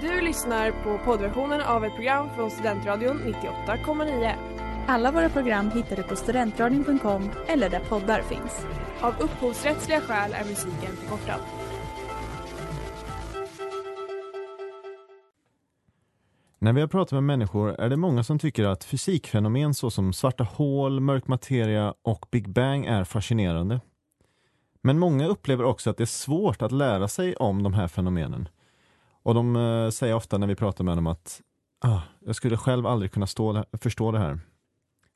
Du lyssnar på poddversionen av ett program från Studentradion 98,9. Alla våra program hittar du på studentradion.com eller där poddar finns. Av upphovsrättsliga skäl är musiken förkortad. När vi har pratat med människor är det många som tycker att fysikfenomen såsom svarta hål, mörk materia och Big Bang är fascinerande. Men många upplever också att det är svårt att lära sig om de här fenomenen. Och de eh, säger ofta när vi pratar med dem att ah, jag skulle själv aldrig kunna stå, förstå det här.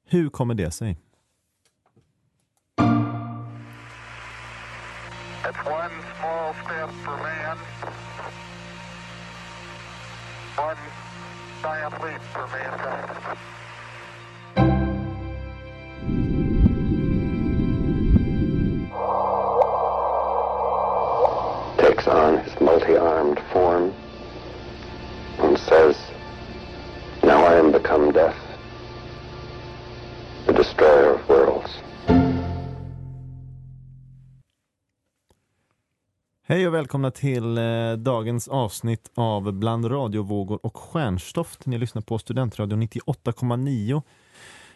Hur kommer det sig? It's one small step for man, one giant leap for mankind. Hej och välkomna till eh, dagens avsnitt av Bland radiovågor och stjärnstoft. Ni lyssnar på Studentradion 98,9.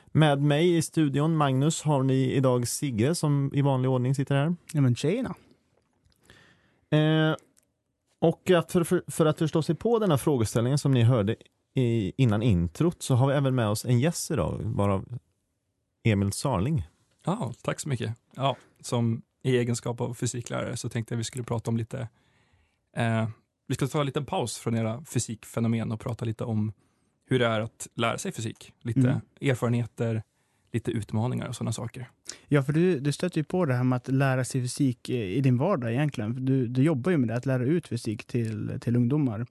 Med mig i studion, Magnus, har ni idag Sigge som i vanlig ordning sitter här. Ja men tjejerna. Eh, och att för, för, för att förstå sig på den här frågeställningen som ni hörde i, innan introt så har vi även med oss en gäst idag, varav Emil Sarling. Ja, tack så mycket. Ja, som i egenskap av fysiklärare så tänkte jag vi skulle prata om lite, eh, vi ska ta en liten paus från era fysikfenomen och prata lite om hur det är att lära sig fysik. Lite Mm. erfarenheter, lite utmaningar och sådana saker. Ja, för du, du stöter ju på det här med att lära sig fysik i din vardag egentligen. Du, du jobbar ju med det, att lära ut fysik till, till ungdomar.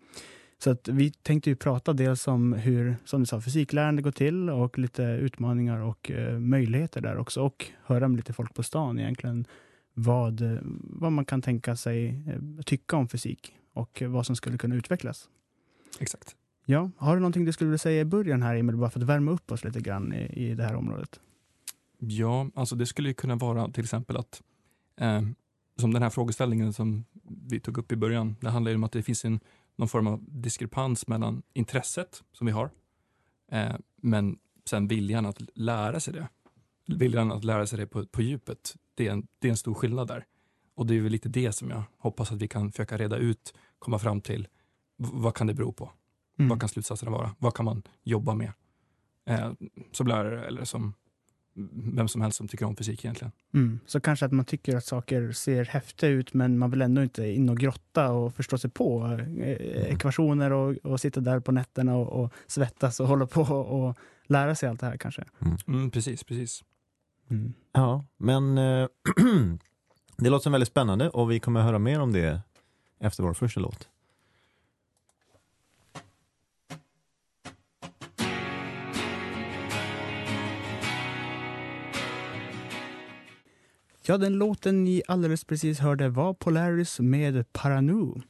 Så att vi tänkte ju prata dels om hur, som du sa, fysiklärande går till och lite utmaningar och eh, möjligheter där också. Och höra med lite folk på stan egentligen vad, eh, vad man kan tänka sig eh, tycka om fysik och eh, vad som skulle kunna utvecklas. Exakt. Ja, har du någonting du skulle vilja säga i början här Emil, bara för att värma upp oss lite grann i, i det här området? Ja, alltså det skulle ju kunna vara till exempel att, eh, som den här frågeställningen som vi tog upp i början, det handlar ju om att det finns en, någon form av diskrepans mellan intresset som vi har, eh, men sen viljan att lära sig det. Viljan att lära sig det på, på djupet, det är, en, det är en stor skillnad där. Och det är väl lite det som jag hoppas att vi kan försöka reda ut, komma fram till, vad kan det bero på? Mm. Vad kan slutsatserna vara? Vad kan man jobba med? Eh, som lärare eller som vem som helst som tycker om fysik egentligen. Mm. Så kanske att man tycker att saker ser häftiga ut men man vill ändå inte in och grotta och förstå sig på eh, ekvationer och, och sitta där på nätterna och, och svettas och hålla på och lära sig allt det här kanske. Mm, precis, precis. Mm. Ja, men eh, det låter som väldigt spännande och vi kommer höra mer om det efter vår första låt. Ja, den låten ni alldeles precis hörde var Polaris med Paranu.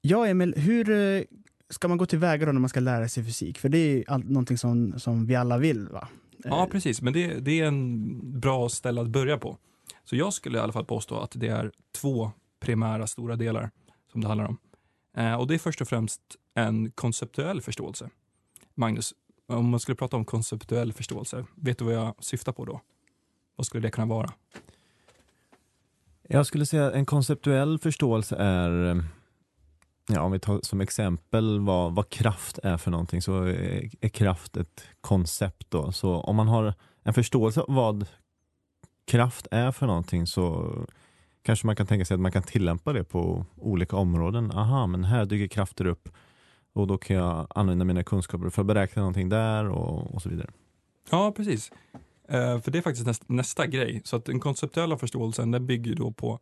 Ja, Emil, hur eh, ska man gå tillväga då när man ska lära sig fysik? För det är all, någonting som, som vi alla vill, va? Ja, Eh, precis. Men det, det är en bra ställe att börja på. Så jag skulle i alla fall påstå att det är två primära stora delar som det handlar om. Eh, och det är först och främst en konceptuell förståelse. Magnus, om man skulle prata om konceptuell förståelse, vet du vad jag syftar på då? Vad skulle det kunna vara? Jag skulle säga en konceptuell förståelse är, eh, ja, om vi tar som exempel vad, vad kraft är för någonting, så är, är kraft ett koncept. Då. Så om man har en förståelse av vad kraft är för någonting så kanske man kan tänka sig att man kan tillämpa det på olika områden. Aha, men här dyker krafter upp och då kan jag använda mina kunskaper för att beräkna någonting där och, och så vidare. Ja, precis. Eh, för det är faktiskt nästa, nästa grej. Så att den konceptuella förståelsen den bygger då på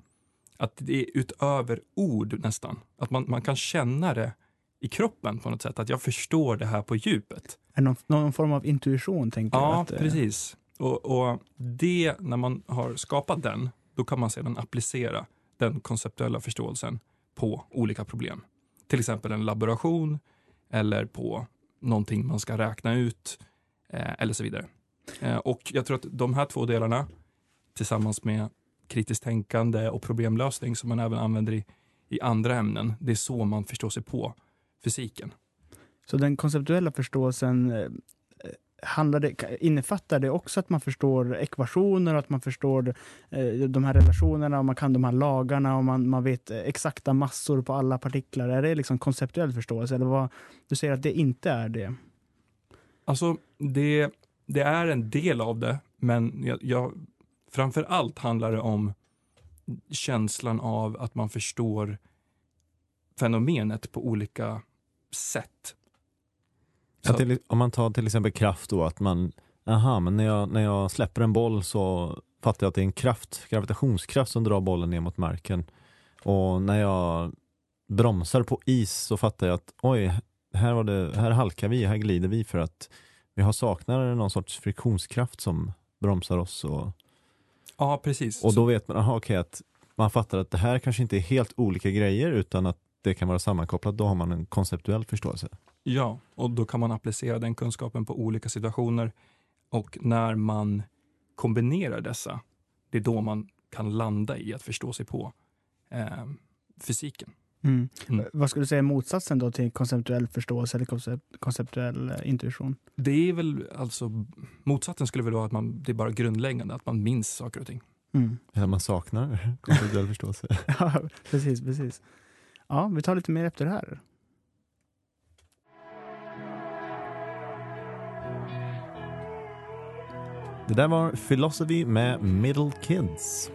att det är utöver ord nästan. Att man, man kan känna det i kroppen på något sätt. Att jag förstår det här på djupet. Någon, någon form av intuition, tänker jag. Ja, att, eh, precis. Och, och det, när man har skapat den, då kan man sedan applicera den konceptuella förståelsen på olika problem. Till exempel en laboration eller på någonting man ska räkna ut eh, eller så vidare. Eh, och jag tror att de här två delarna tillsammans med kritiskt tänkande och problemlösning som man även använder i, i andra ämnen. Det är så man förstår sig på fysiken. Så den konceptuella förståelsen eh, handlar det, innefattar det också att man förstår ekvationer och att man förstår eh, de här relationerna och man kan de här lagarna och man, man vet exakta massor på alla partiklar? Är det liksom konceptuell förståelse? Eller vad, du säger att det inte är det? Alltså, det, det är en del av det, men jag, jag, framför allt handlar det om känslan av att man förstår fenomenet på olika sätt. Till, om man tar till exempel kraft då, att man, aha, men när jag, när jag släpper en boll så fattar jag att det är en kraft, gravitationskraft som drar bollen ner mot marken. Och när jag bromsar på is så fattar jag att oj, här, var det, här halkar vi, här glider vi för att vi har saknar någon sorts friktionskraft som bromsar oss. Och, Ja, precis. och då vet man, aha, okej, att man fattar att det här kanske inte är helt olika grejer utan att det kan vara sammankopplat. Då har man en konceptuell förståelse. Ja, och då kan man applicera den kunskapen på olika situationer. Och när man kombinerar dessa, det är då man kan landa i att förstå sig på eh, fysiken. Mm. Mm. Vad skulle du säga är motsatsen då till konceptuell förståelse eller koncept, konceptuell eh, intuition? Det är väl alltså, motsatsen skulle väl vara att man, det är bara grundläggande, att man minns saker och ting. Mm. Eller man saknar konceptuell förståelse. Ja, precis, precis. Ja, vi tar lite mer efter det här. Det där var Philosophy med Middle Kids.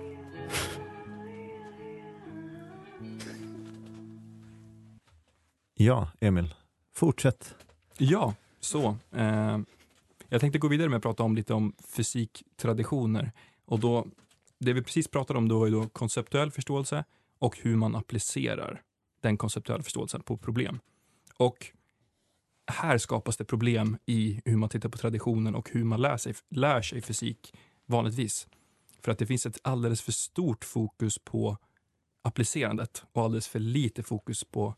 Ja, Emil. Fortsätt. Ja, så. Eh, jag tänkte gå vidare med att prata om lite om fysiktraditioner. Och då, det vi precis pratade om då är då konceptuell förståelse och hur man applicerar den konceptuella förståelsen på problem. Och här skapas det problem i hur man tittar på traditionen och hur man lär sig, lär sig fysik vanligtvis. För att det finns ett alldeles för stort fokus på applicerandet och alldeles för lite fokus på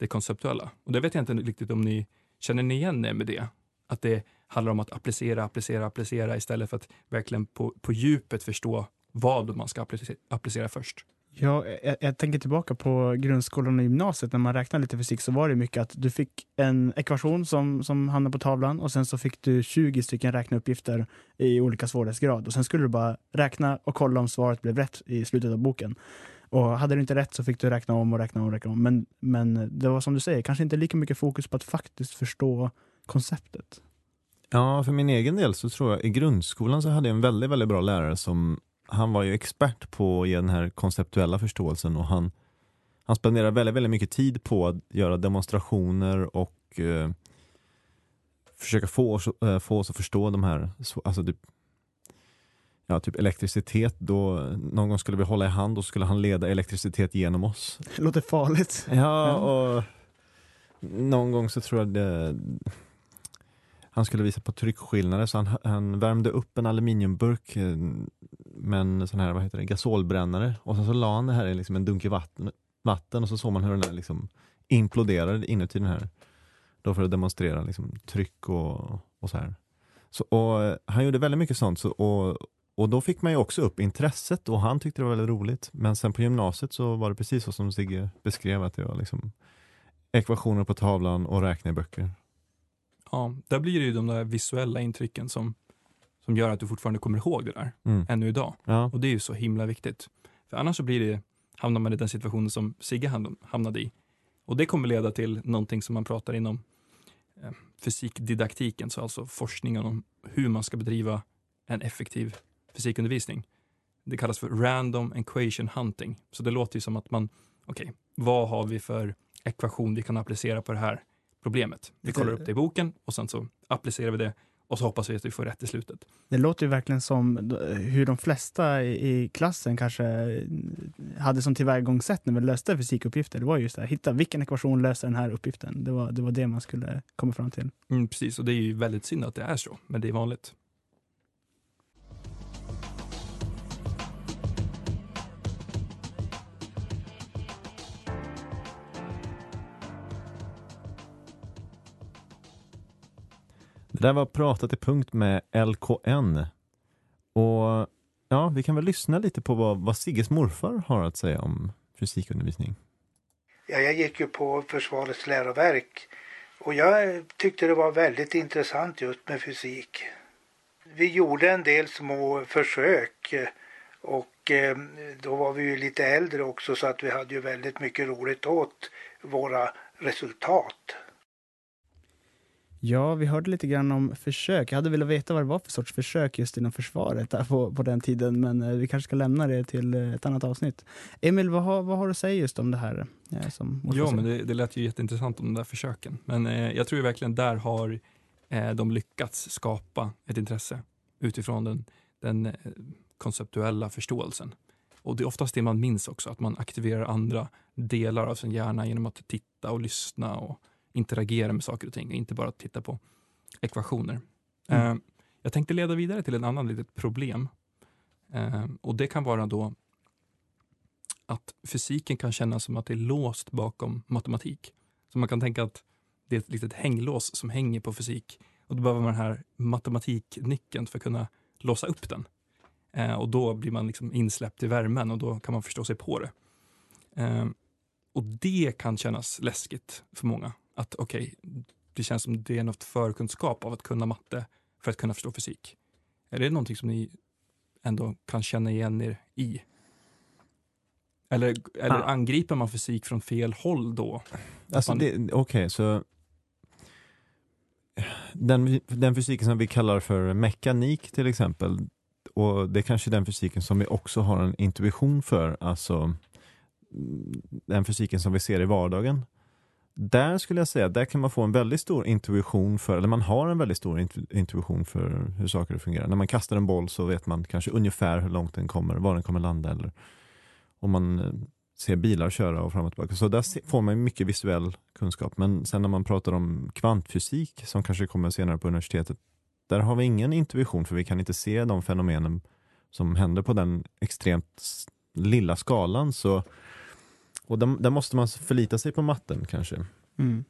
det konceptuella. Och det vet jag inte riktigt om ni känner ni igen er med det? Att det handlar om att applicera, applicera, applicera istället för att verkligen på, på djupet förstå vad man ska applicera, applicera först. Ja, jag, jag tänker tillbaka på grundskolan och gymnasiet. När man räknade lite fysik så var det mycket att du fick en ekvation som, som hamnade på tavlan och sen så fick du 20 stycken räkneuppgifter i olika svårighetsgrad. Och sen skulle du bara räkna och kolla om svaret blev rätt i slutet av boken. Och hade du inte rätt så fick du räkna om och räkna om och räkna om. Men, men det var som du säger, kanske inte lika mycket fokus på att faktiskt förstå konceptet. Ja, för min egen del så tror jag i grundskolan så hade jag en väldigt, väldigt bra lärare som han var ju expert på att ge den här konceptuella förståelsen och han, han spenderade väldigt, väldigt mycket tid på att göra demonstrationer och eh, försöka få oss, eh, få oss att förstå de här, alltså typ, ja, typ elektricitet. Då, någon gång skulle vi hålla i hand och skulle han leda elektricitet genom oss. Det låter farligt. Ja, och någon gång så tror jag det han skulle visa på tryckskillnader så han, han värmde upp en aluminiumburk eh, med en sån här, vad heter det, gasolbrännare och sen så la han det här i liksom en dunk i vatten, vatten och så såg man hur den här liksom imploderade inuti den här. Då för att demonstrera liksom tryck och, och så här. Så, och eh, han gjorde väldigt mycket sånt så, och, och då fick man ju också upp intresset och han tyckte det var väldigt roligt. Men sen på gymnasiet så var det precis så som Sigge beskrev att det var liksom ekvationer på tavlan och räkna i böcker. Ja, där blir det ju de där visuella intrycken som, som gör att du fortfarande kommer ihåg det där Mm. ännu idag. Ja. Och det är ju så himla viktigt. För annars så blir det, hamnar man i den situationen som Sigge ham- hamnade i. Och det kommer leda till någonting som man pratar inom eh, fysikdidaktiken, så alltså forskningen om hur man ska bedriva en effektiv fysikundervisning. Det kallas för random equation hunting. Så det låter ju som att man, okej, vad har vi för ekvation vi kan applicera på det här problemet? Vi kollar upp det i boken och sen så applicerar vi det och så hoppas vi att vi får rätt i slutet. Det låter ju verkligen som hur de flesta i i klassen kanske hade som tillvägagångssätt när vi löste fysikuppgifter. Det var just det här, hitta vilken ekvation löser den här uppgiften. Det var det, var det man skulle komma fram till. Mm, precis, och det är ju väldigt synd att det är så, men det är vanligt. Det där var pratat i punkt med LKN. Och ja, vi kan väl lyssna lite på vad, vad Sigges morfar har att säga om fysikundervisning. Ja, jag gick ju på Försvarets läroverk och jag tyckte det var väldigt intressant just med fysik. Vi gjorde en del små försök och eh, då var vi ju lite äldre också så att vi hade ju väldigt mycket roligt åt våra resultat. Ja, vi hörde lite grann om försök. Jag hade velat veta vad det var för sorts försök just inom försvaret där på, på den tiden, men eh, vi kanske ska lämna det till eh, ett annat avsnitt. Emil, vad har, vad har du att säga just om det här? eh, Som Ja, men det, det lät ju jätteintressant om de där försöken. Men eh, jag tror verkligen där har eh, de lyckats skapa ett intresse utifrån den, den eh, konceptuella förståelsen. Och det är oftast det man minns också, att man aktiverar andra delar av sin hjärna genom att titta och lyssna och interagera med saker och ting, och inte bara titta på ekvationer. Mm. Eh, jag tänkte leda vidare till en annan litet problem. Eh, och det kan vara då att fysiken kan kännas som att det är låst bakom matematik. Så man kan tänka att det är ett litet hänglås som hänger på fysik och då behöver man den här matematiknyckeln för att kunna låsa upp den. Eh, och då blir man liksom insläppt i värmen och då kan man förstå sig på det. Eh, och det kan kännas läskigt för många. Att okej, det känns som det är något förkunskap av att kunna matte för att kunna förstå fysik. Är det någonting som ni ändå kan känna igen er i? Eller, eller Ah. angriper man fysik från fel håll då? Alltså man- Okej, så den, den fysiken som vi kallar för mekanik till exempel, och det är kanske den fysiken som vi också har en intuition för, alltså mm, den fysiken som vi ser i vardagen. Där skulle jag säga, där kan man få en väldigt stor intuition för, eller man har en väldigt stor intuition för hur saker fungerar. När man kastar en boll så vet man kanske ungefär hur långt den kommer, var den kommer landa eller om man eh, ser bilar köra och fram och tillbaka. Så där får man mycket visuell kunskap. Men sen när man pratar om kvantfysik som kanske kommer senare på universitetet, där har vi ingen intuition för vi kan inte se de fenomenen som händer på den extremt lilla skalan. Så, och där, där måste man förlita sig på matten kanske. Mm.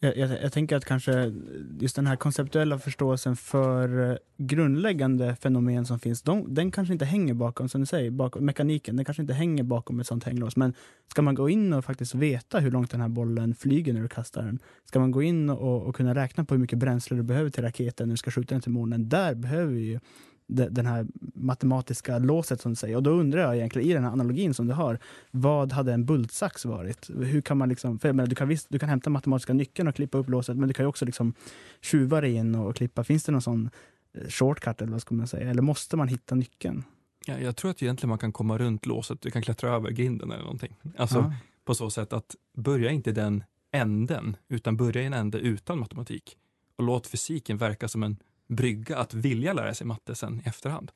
Jag, jag, jag tänker att kanske just den här konceptuella förståelsen för eh, grundläggande fenomen som finns, de, den kanske inte hänger bakom, som du säger, bakom mekaniken, den kanske inte hänger bakom ett sånt hänglås. Men ska man gå in och faktiskt veta hur långt den här bollen flyger när du kastar den, ska man gå in och, och kunna räkna på hur mycket bränsle du behöver till raketen när du ska skjuta den till månen, där behöver vi ju den här matematiska låset som du säger. Och då undrar jag egentligen, i den här analogin som du har, vad hade en bultsax varit? Hur kan man liksom, för menar, du, kan visst, du kan hämta matematiska nyckeln och klippa upp låset, men du kan ju också liksom tjuva dig in och klippa. Finns det någon sån eh, shortcut eller vad ska man säga? Eller måste man hitta nyckeln? Ja, jag tror att egentligen man kan komma runt låset, du kan klättra över grinden eller någonting. Alltså Ja. på så sätt att börja inte den änden, utan börja i en ände utan matematik. Och låt fysiken verka som en brygga att vilja lära sig matte sen i efterhand.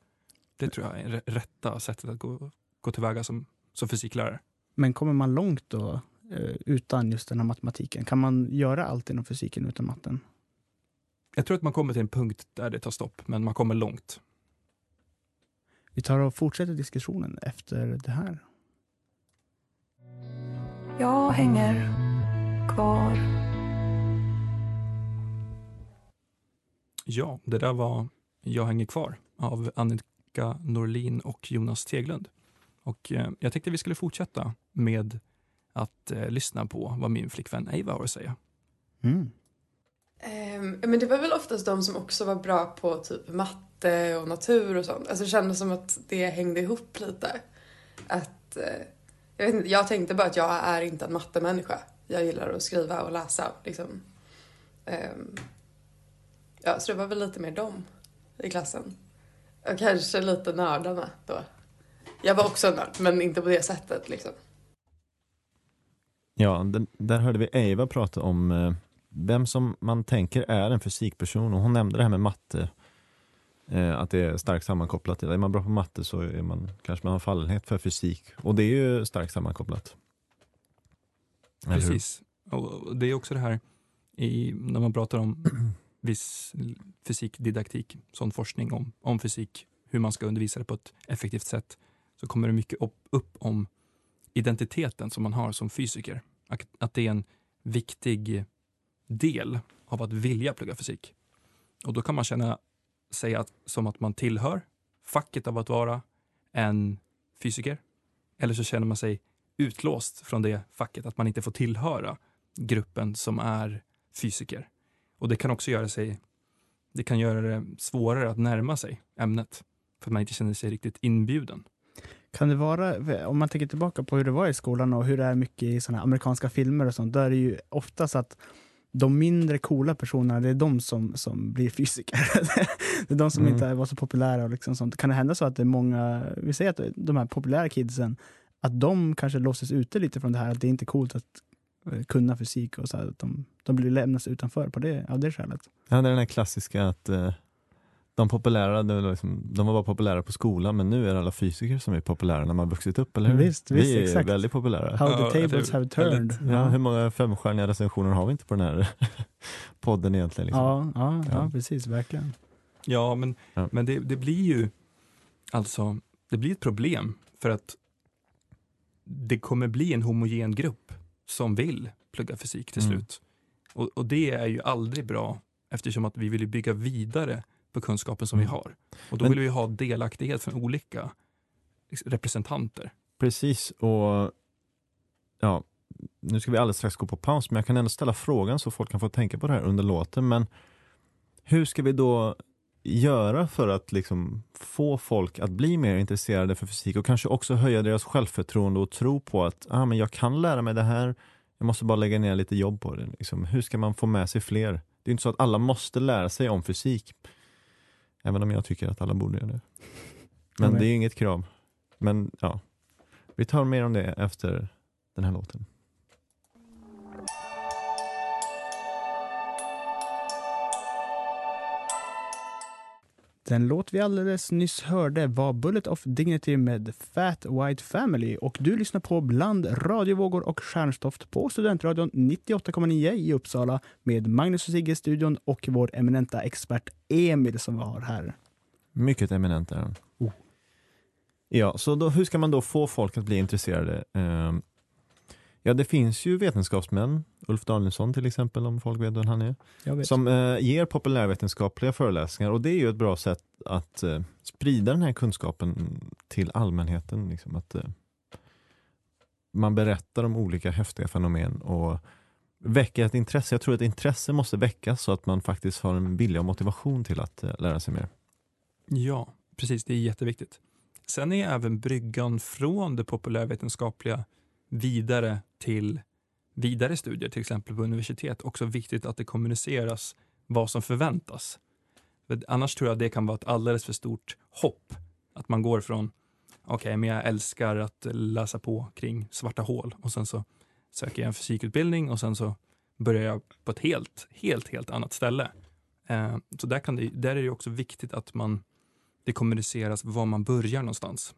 Det tror jag är rätta sättet att gå, gå tillväga som, som fysiklärare. Men kommer man långt då eh, utan just den här matematiken? Kan man göra allt inom fysiken utan matten? Jag tror att man kommer till en punkt där det tar stopp, men man kommer långt. Vi tar och fortsätter diskussionen efter det här. Jag hänger kvar. Ja, det där var Jag hänger kvar av Annika Norlin och Jonas Teglund. Och eh, jag tänkte vi skulle fortsätta med att eh, lyssna på vad min flickvän Eva har att säga. Mm. Ehm, men det var väl oftast de som också var bra på typ matte och natur och sånt. Alltså det kändes som att det hängde ihop lite. Att, eh, jag, vet inte, jag tänkte bara att jag är inte en mattemänniska. Jag gillar att skriva och läsa liksom. Ehm, ja, så det var väl lite mer dem i klassen. Och kanske lite nördarna då. Jag var också nörd, men inte på det sättet liksom. Ja, den, där hörde vi Eva prata om eh, vem som man tänker är en fysikperson och hon nämnde det här med matte. Eh, att det är starkt sammankopplat. Är man bra på matte så är man, kanske man har fallenhet för fysik och det är ju starkt sammankopplat. Precis. Och det är också det här i, när man pratar om viss fysikdidaktik, sån forskning om, om fysik, hur man ska undervisa det på ett effektivt sätt, så kommer det mycket upp, upp om identiteten som man har som fysiker. Att, att det är en viktig del av att vilja plugga fysik. Och då kan man känna sig att, som att man tillhör facket av att vara en fysiker. Eller så känner man sig utlåst från det facket, att man inte får tillhöra gruppen som är fysiker. Och det kan också göra sig det kan göra det svårare att närma sig ämnet för att man inte känner sig riktigt inbjuden. Kan det vara, om man tänker tillbaka på hur det var i skolan och hur det är mycket i såna amerikanska filmer och sånt, då är det ju oftast att de mindre coola personerna, det är de som, som blir fysiker. det är de som Mm. inte var så populära och liksom sånt. Kan det hända så att det är många, vi säger att de här populära kidsen, att de kanske låses ute lite från det här, att det är inte coolt att kunna fysik och så här, att de, de blir lämnas utanför på det, av det skälet. Ja, det är den här klassiska att eh, de populära, de, var liksom, de var bara populära på skolan men nu är det alla fysiker som är populära när man har vuxit upp, eller hur? Visst, visst, Vi är exakt. väldigt populära. How Ja, the tables have väldigt- turned. Ja, hur många femstjärniga recensioner har vi inte på den här podden egentligen? Liksom? ja, ja, ja, Ja. precis, verkligen. Ja, men, Ja. men det, det blir ju alltså, det blir ett problem för att det kommer bli en homogen grupp som vill plugga fysik till Mm. slut. Och, och det är ju aldrig bra eftersom att vi vill bygga vidare på kunskapen som vi Mm. har. Och då Men- vill vi ha delaktighet från olika liksom, representanter. Precis, och ja, nu ska vi alldeles strax gå på paus, men jag kan ändå ställa frågan så folk kan få tänka på det här under låten. Men hur ska vi då göra för att liksom få folk att bli mer intresserade för fysik och kanske också höja deras självförtroende och tro på att ah, men jag kan lära mig det här, jag måste bara lägga ner lite jobb på det. Liksom. Hur ska man få med sig fler? Det är inte så att alla måste lära sig om fysik, även om jag tycker att alla borde göra det. Men det är inget krav. Men ja, vi tar mer om det efter den här låten. Den låt vi alldeles nyss hörde var Bullet of Dignity med Fat White Family och du lyssnar på Bland radiovågor och stjärnstoft på Studentradion 98,9 i Uppsala med Magnus och Sigge i studion och vår eminenta expert Emil som vi har här. Mycket eminent är den. Oh. Ja, så då, hur ska man då få folk att bli intresserade? Ehm, ja, det finns ju vetenskapsmän, Ulf Danielsson till exempel, om folk vet vem han är, som eh, ger populärvetenskapliga föreläsningar och det är ju ett bra sätt att eh, sprida den här kunskapen till allmänheten. Liksom, att eh, Man berättar om olika häftiga fenomen och väcker ett intresse. Jag tror att intresse måste väckas så att man faktiskt har en vilja och motivation till att eh, lära sig mer. Ja, precis. Det är jätteviktigt. Sen är även bryggan från det populärvetenskapliga vidare till vidare studier, till exempel på universitet, också viktigt att det kommuniceras vad som förväntas. För annars tror jag det kan vara ett alldeles för stort hopp. Att man går från, okej, men jag älskar att läsa på kring svarta hål och sen så söker jag en fysikutbildning och sen så börjar jag på ett helt, helt, helt annat ställe. Eh, så där, kan det, där är det också viktigt att man det kommuniceras var man börjar någonstans.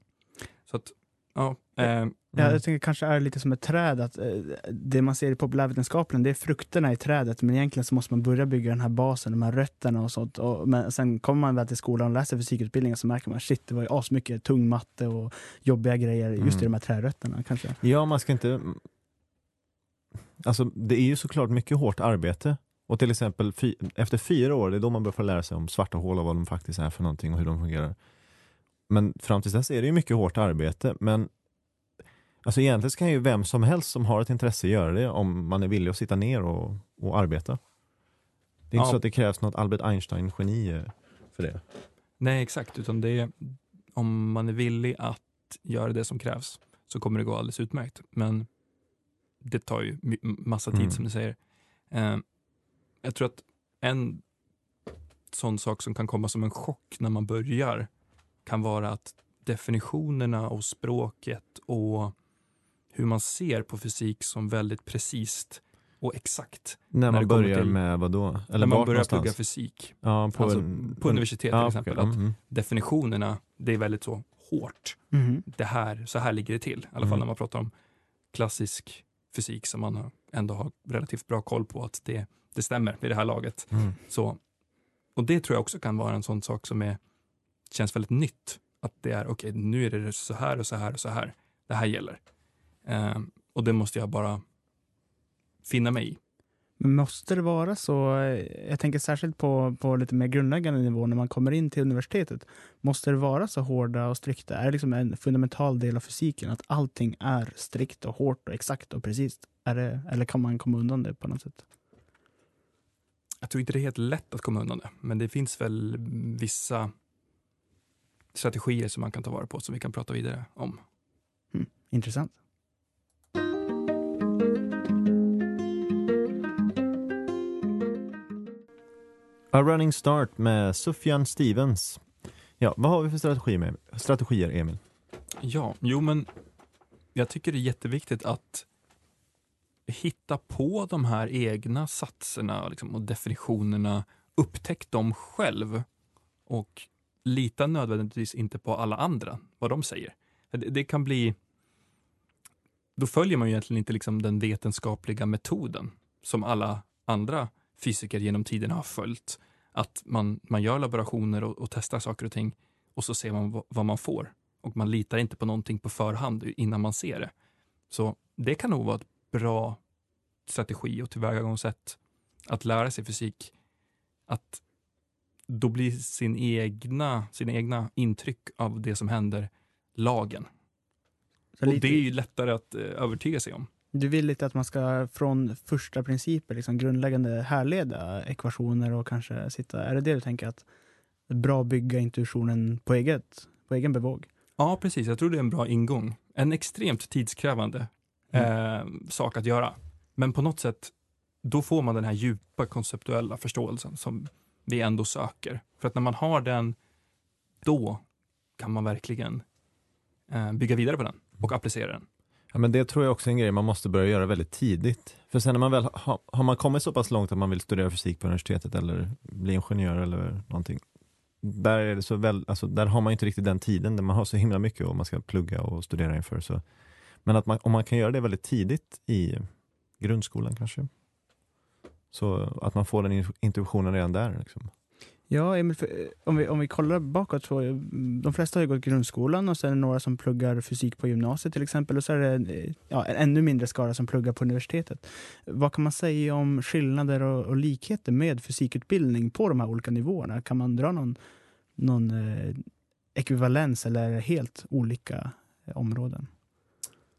Så att, ja. Eh, Ja, jag tänker kanske är lite som ett träd, att eh, det man ser i populärvetenskapen det är frukterna i trädet, men egentligen så måste man börja bygga den här basen, de här rötterna och sånt. Och, men sen kommer man väl till skolan och läser fysikutbildningen så märker man shit, det var ju asmycket tung matte och jobbiga grejer just i Mm. de här trärötterna kanske. Ja, man ska inte... Alltså, det är ju såklart mycket hårt arbete. Och till exempel fy, efter fyra år, det är då man börjar få lära sig om svarta hål och vad de faktiskt är för någonting och hur de fungerar. Men fram till dess är det ju mycket hårt arbete. Men alltså egentligen kan ju vem som helst som har ett intresse göra det om man är villig att sitta ner och, och arbeta. Det är inte Ja. så att det krävs något Albert Einstein-geni eh, för det. nej, exakt, utan det är om man är villig att göra det som krävs så kommer det gå alldeles utmärkt. Men det tar ju massa tid Mm. som du säger. Eh, jag tror att en sån sak som kan komma som en chock när man börjar kan vara att definitionerna och språket och hur man ser på fysik som väldigt precis och exakt. När, När man kommer börjar till- med vad då? Eller när man börjar någonstans? plugga fysik. Ja, på, Alltså, en, på universitet till ja, exempel, okej. att- Mm, mm. Definitionerna, det är väldigt så hårt. Mhm. Det här, så här ligger det till. I alla fall Mm. när man pratar om klassisk fysik som man ändå har relativt bra koll på att det, det stämmer vid det här laget. Mm. Så, och det tror jag också kan vara en sån sak som är, känns väldigt nytt. Att det är, okej, nu är det så här och så här och så här. Det här gäller. Ehm, och det måste jag bara finna mig i. Men måste det vara så? eh, Jag tänker särskilt på, på lite mer grundläggande nivå när man kommer in till universitetet. Måste det vara så hårda och strikta? Är det liksom en fundamental del av fysiken att allting är strikt och hårt och exakt och precis? Är det, eller kan man komma undan det på något sätt? Jag tror inte det är helt lätt att komma undan det, men det finns väl vissa strategier som man kan ta vara på som vi kan prata vidare om. Intressant. A running start med Sufjan Stevens. Ja, vad har vi för strategi med, strategier, Emil? Ja, jo men jag tycker det är jätteviktigt att hitta på de här egna satserna liksom, och definitionerna. Upptäck dem själv och lita nödvändigtvis inte på alla andra, vad de säger. Det, det kan bli... Då följer man ju egentligen inte liksom den vetenskapliga metoden som alla andra fysiker genom tiden har följt. Att man, man gör laborationer och, och testar saker och ting och så ser man vad, vad man får. Och man litar inte på någonting på förhand innan man ser det. Så det kan nog vara ett bra strategi och tillvägagångssätt att lära sig fysik. Att då blir sin egna, sina egna intryck av det som händer lagen. Så och lite- det är ju lättare att eh, övertyga sig om. Du vill lite att man ska från första principer, liksom grundläggande härleda ekvationer och kanske sitta... Är det det du tänker att det är bra att bygga intuitionen på, eget, på egen bevåg? Ja, precis. Jag tror det är en bra ingång. En extremt tidskrävande eh, sak att göra. Men på något sätt, då får man den här djupa konceptuella förståelsen som vi ändå söker. För att när man har den, då kan man verkligen eh, bygga vidare på den och applicera den. Ja, men det tror jag också är en grej man måste börja göra väldigt tidigt. För sen när man väl har, har man kommit så pass långt att man vill studera fysik på universitetet eller bli ingenjör eller någonting. Där, är det så väl, alltså, där har man inte riktigt den tiden, där man har så himla mycket och man ska plugga och studera inför. Så. Men att man, om man kan göra det väldigt tidigt i grundskolan kanske. Så att man får den in- intuitionen redan där. Liksom. Ja, Emil, eh, om, vi, om vi kollar bakåt så eh, de flesta har ju gått grundskolan och sen är det några som pluggar fysik på gymnasiet till exempel och så är det eh, ja, en ännu mindre skara som pluggar på universitetet. Vad kan man säga om skillnader och, och likheter med fysikutbildning på de här olika nivåerna? Kan man dra någon, någon eh, ekvivalens eller helt olika eh, områden?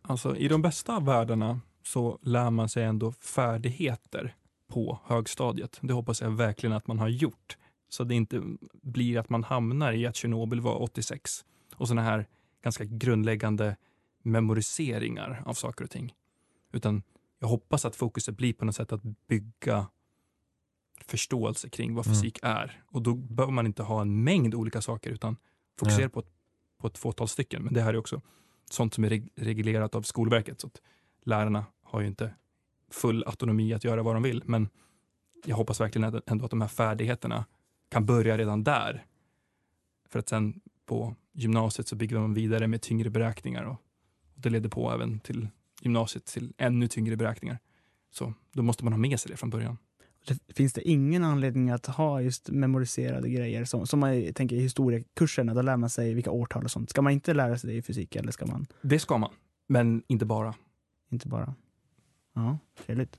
Alltså i de bästa av världarna så lär man sig ändå färdigheter på högstadiet. Det hoppas jag verkligen att man har gjort. Så det inte blir att man hamnar i att Tjernobyl var 86 och sådana här ganska grundläggande memoriseringar av saker och ting. Utan jag hoppas att fokuset blir på något sätt att bygga förståelse kring vad Mm. fysik är. Och då behöver man inte ha en mängd olika saker utan fokusera Ja. på, ett, på ett fåtal stycken. Men det här är också sånt som är reg- reglerat av Skolverket. Så att lärarna har ju inte full autonomi att göra vad de vill. Men jag hoppas verkligen att- ändå att de här färdigheterna kan börja redan där. För att sen på gymnasiet så bygger man vidare med tyngre beräkningar och det leder på även till gymnasiet till ännu tyngre beräkningar. Så då måste man ha med sig det från början. Det, finns det ingen anledning att ha just memoriserade grejer som, som man tänker i historiekurserna, då lär man sig vilka årtal och sånt. Ska man inte lära sig det i fysik eller ska man Det ska man, men inte bara. inte bara? Ja, trevligt.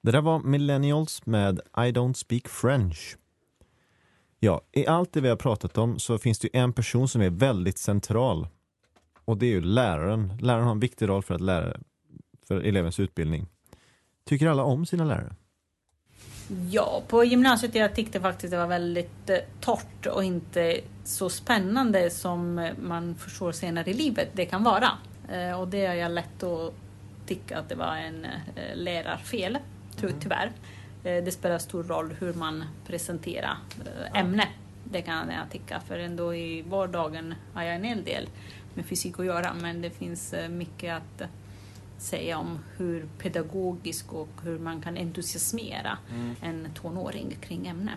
Det där var Millennials med I don't speak French. Ja, i allt det vi har pratat om så finns det ju en person som är väldigt central. Och det är ju läraren. Läraren har en viktig roll för att lära för elevens utbildning. Tycker alla om sina lärare? Ja, på gymnasiet jag tyckte faktiskt det var väldigt eh, torrt och inte så spännande som eh, man förstår senare i livet det kan vara. Eh, Och det är jag lätt att tycka att det var en lärarfel, ty- tyvärr. Det spelar stor roll hur man presenterar ämne. Det kan jag tycka, för ändå i vardagen har jag en hel del med fysik att göra, men det finns mycket att säga om hur pedagogisk och hur man kan entusiasmera Mm. en tonåring kring ämne.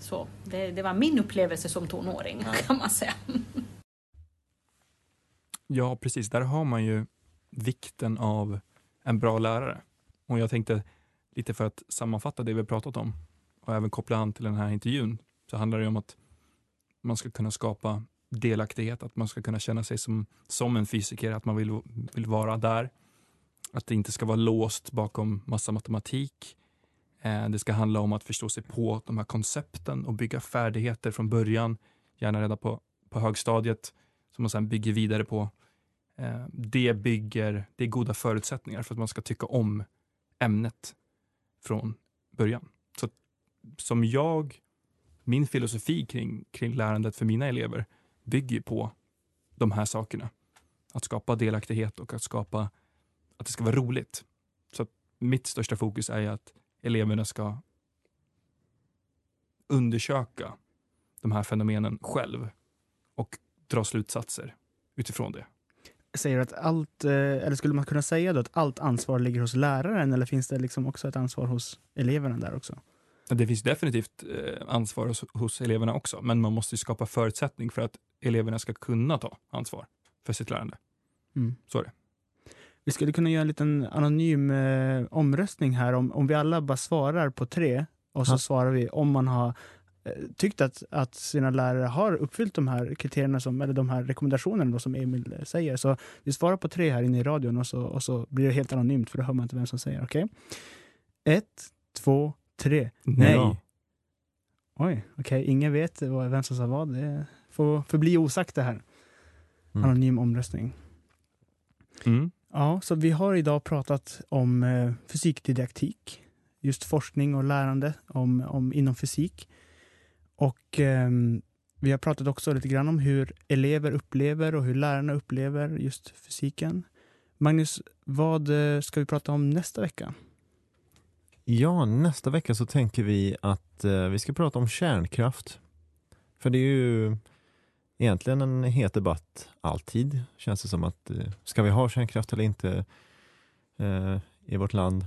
Så det, det var min upplevelse som tonåring kan man säga. Ja, precis. Där har man ju vikten av en bra lärare. Och jag tänkte lite för att sammanfatta det vi har pratat om och även koppla an till den här intervjun så handlar det om att man ska kunna skapa delaktighet, att man ska kunna känna sig som, som en fysiker, att man vill, vill vara där. Att det inte ska vara låst bakom massa matematik. Eh, det ska handla om att förstå sig på de här koncepten och bygga färdigheter från början, gärna redan på, på högstadiet, som man sen bygger vidare på. Eh, det bygger, det är goda förutsättningar för att man ska tycka om ämnet från början. Så som jag, min filosofi kring, kring lärandet för mina elever bygger på de här sakerna. Att skapa delaktighet och att skapa att det ska vara roligt. Så mitt största fokus är att eleverna ska undersöka de här fenomenen själv och dra slutsatser utifrån det. Säger du att allt, eh, eller skulle man kunna säga då att allt ansvar ligger hos läraren eller finns det liksom också ett ansvar hos eleverna där också? Det finns definitivt eh, ansvar hos, hos eleverna också, men man måste skapa förutsättning för att eleverna ska kunna ta ansvar för sitt lärande. Mm. Så är det. Vi skulle kunna göra en liten anonym eh, omröstning här om, om vi alla bara svarar på tre och så Ja. svarar vi om man har eh, tyckt att, att sina lärare har uppfyllt de här kriterierna, som, eller de här rekommendationerna då, som Emil eh, säger. Så vi svarar på tre här inne i radion och så, och så blir det helt anonymt för då hör man inte vem som säger. Okej? Ett, två, tre. Nej. Ja. Oj, okej. Ingen vet vad- vem som sa vad. Det får förbli osagt det här. Mm. Anonym omröstning. Mm. Ja, så vi har idag pratat om eh, fysikdidaktik, just forskning och lärande om, om, inom fysik. Och eh, vi har pratat också lite grann om hur elever upplever och hur lärarna upplever just fysiken. Magnus, vad eh, ska vi prata om nästa vecka? Ja, nästa vecka så tänker vi att eh, vi ska prata om kärnkraft. För det är ju egentligen en het debatt alltid, känns det som att eh, ska vi ha kärnkraft eller inte eh, i vårt land?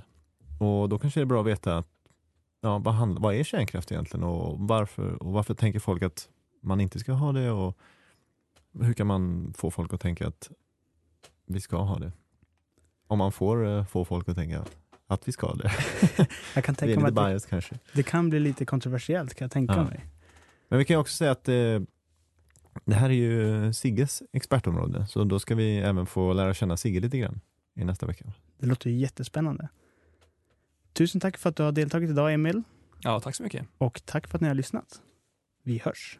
Och då kanske det är bra att veta att, ja, vad, handl- vad är kärnkraft egentligen och varför, och varför tänker folk att man inte ska ha det och hur kan man få folk att tänka att vi ska ha det? Om man får eh, få folk att tänka att vi ska ha det. Jag kan Vi är tänka lite att det, kanske. det kan bli lite kontroversiellt, kan jag tänka Ja. mig. Men vi kan också säga att eh, det här är ju Sigges expertområde, så då ska vi även få lära känna Sigge lite grann i nästa vecka. Det låter ju jättespännande. Tusen tack för att du har deltagit idag, Emil. Ja, tack så mycket. Och tack för att ni har lyssnat. Vi hörs.